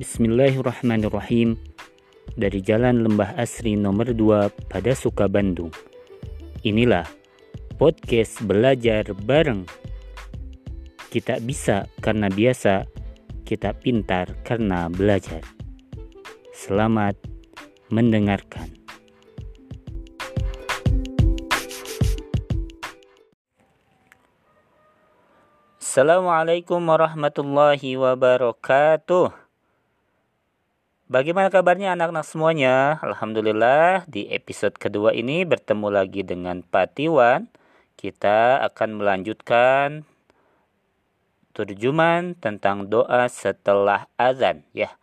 Bismillahirrahmanirrahim. Dari Jalan Lembah Asri nomor 2 pada Suka Bandung. Inilah podcast belajar bareng. Kita bisa karena biasa Kita pintar karena belajar. Selamat mendengarkan. Assalamualaikum warahmatullahi wabarakatuh. Bagaimana kabarnya anak-anak semuanya? Alhamdulillah di episode kedua ini bertemu lagi dengan Pak Tiwan. Kita akan melanjutkan terjemahan tentang doa setelah azan ya.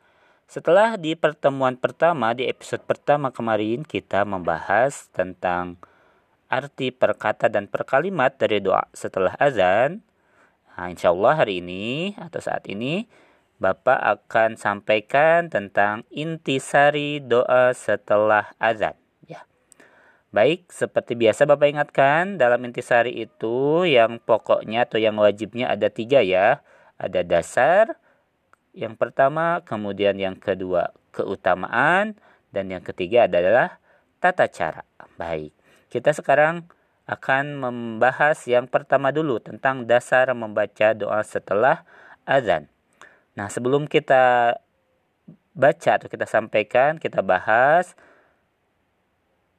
Setelah di pertemuan pertama di episode pertama kemarin kita membahas tentang arti perkata dan perkalimat dari doa setelah azan Nah, insya Allah hari ini atau saat ini Bapak akan sampaikan tentang intisari doa setelah azan. Ya. Baik, seperti biasa Bapak ingatkan, dalam intisari itu yang pokoknya atau yang wajibnya ada tiga ya. Ada dasar, yang pertama, kemudian yang kedua keutamaan, dan yang ketiga adalah tata cara. Baik, kita sekarang akan membahas yang pertama dulu tentang dasar membaca doa setelah azan. Nah, sebelum kita baca atau kita sampaikan, kita bahas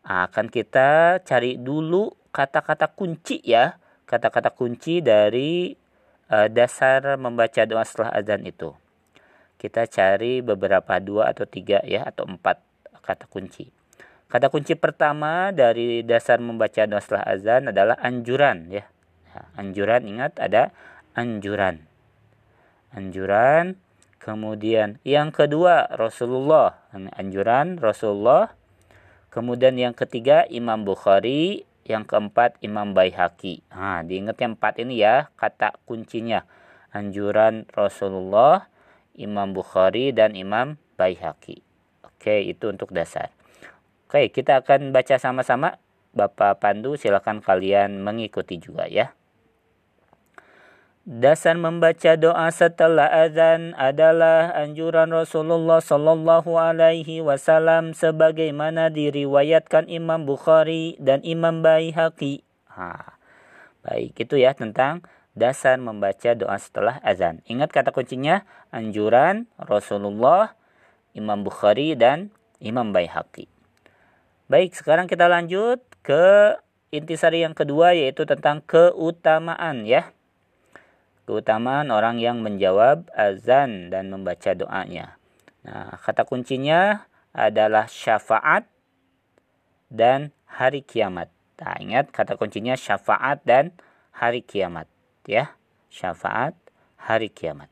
akan kita cari dulu kata-kata kunci ya, kata-kata kunci dari uh, dasar membaca doa setelah azan itu. Kita cari beberapa dua atau tiga ya atau empat kata kunci. Kata kunci pertama dari dasar membaca doa setelah azan adalah anjuran ya. ya. Anjuran ingat ada anjuran. Anjuran. Kemudian yang kedua Rasulullah. Anjuran Rasulullah. Kemudian yang ketiga Imam Bukhari. Yang keempat Imam Baihaqi. Nah, diingat yang empat ini ya kata kuncinya. Anjuran Rasulullah, Imam Bukhari dan Imam Baihaqi. Oke, itu untuk dasar. Oke, kita akan baca sama-sama. Bapak Pandu, silakan kalian mengikuti juga ya. Dasar membaca doa setelah azan adalah anjuran Rasulullah Sallallahu Alaihi Wasallam sebagaimana diriwayatkan Imam Bukhari dan Imam Baihaqi. Ha, baik itu ya tentang dasar membaca doa setelah azan. Ingat kata kuncinya anjuran Rasulullah, Imam Bukhari dan Imam Baihaqi. Baik, sekarang kita lanjut ke intisari yang kedua yaitu tentang keutamaan ya. Keutamaan orang yang menjawab azan dan membaca doanya. Nah, kata kuncinya adalah syafaat dan hari kiamat. Nah, ingat kata kuncinya syafaat dan hari kiamat ya. Syafaat hari kiamat.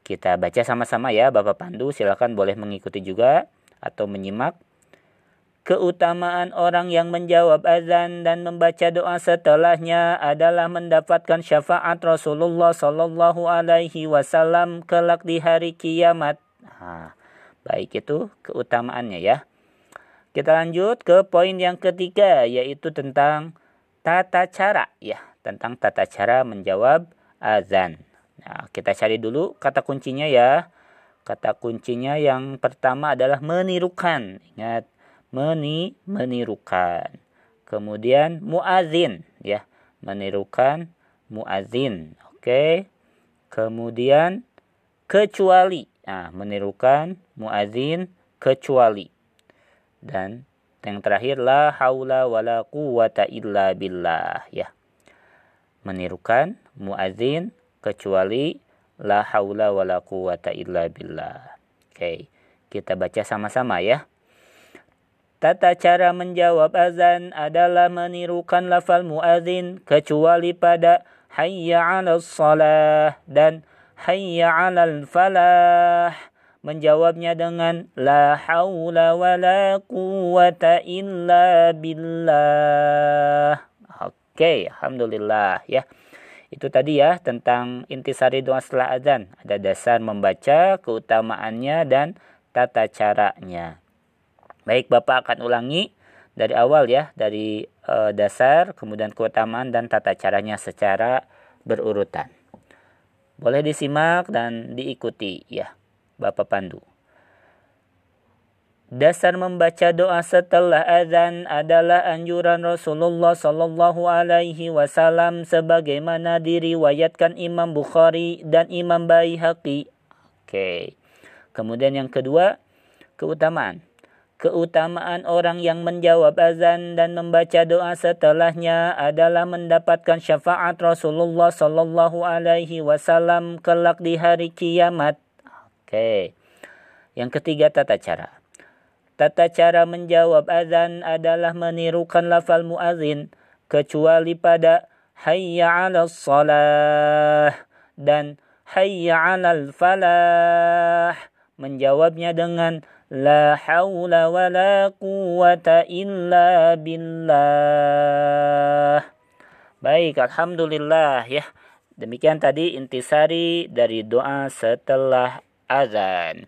Kita baca sama-sama ya Bapak Pandu, silakan boleh mengikuti juga atau menyimak Keutamaan orang yang menjawab azan dan membaca doa setelahnya adalah mendapatkan syafaat Rasulullah Sallallahu Alaihi Wasallam kelak di hari kiamat. Nah, baik itu keutamaannya ya. Kita lanjut ke poin yang ketiga yaitu tentang tata cara ya, tentang tata cara menjawab azan. Nah, kita cari dulu kata kuncinya ya. Kata kuncinya yang pertama adalah menirukan. Ingat, meni menirukan. Kemudian muazin ya, menirukan muazin. Oke. Kemudian kecuali. Nah, menirukan muazin kecuali. Dan yang terakhir la haula wala quwata illa billah ya. Menirukan muazin kecuali la haula wala quwata illa billah. Oke. Kita baca sama-sama ya. Tata cara menjawab azan adalah menirukan lafal muazin kecuali pada hayya 'alal salah dan hayya 'alal falah. Menjawabnya dengan la haula wala quwata illa billah. Oke, alhamdulillah ya. Itu tadi ya tentang intisari doa setelah azan. Ada dasar membaca, keutamaannya dan tata caranya. Baik, Bapak akan ulangi dari awal ya, dari e, dasar, kemudian keutamaan dan tata caranya secara berurutan. Boleh disimak dan diikuti ya. Bapak Pandu. Dasar membaca doa setelah azan adalah anjuran Rasulullah Sallallahu Alaihi Wasallam sebagaimana diriwayatkan Imam Bukhari dan Imam Baihaqi. Oke. Kemudian yang kedua, keutamaan. Keutamaan orang yang menjawab azan dan membaca doa setelahnya adalah mendapatkan syafaat Rasulullah Sallallahu Alaihi Wasallam kelak di hari kiamat. Oke. Yang ketiga tata cara. Tata cara menjawab azan adalah menirukan lafal muazin kecuali pada hayya 'alal salah dan hayya 'alal falah menjawabnya dengan la haula wala quwata illa billah. Baik, alhamdulillah ya. Demikian tadi intisari dari doa setelah azan.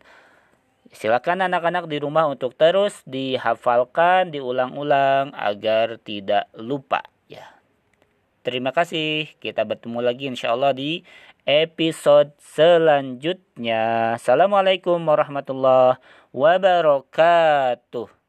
Silakan anak-anak di rumah untuk terus dihafalkan, diulang-ulang agar tidak lupa ya. Terima kasih. Kita bertemu lagi insya Allah di episode selanjutnya. Assalamualaikum warahmatullahi wabarakatuh.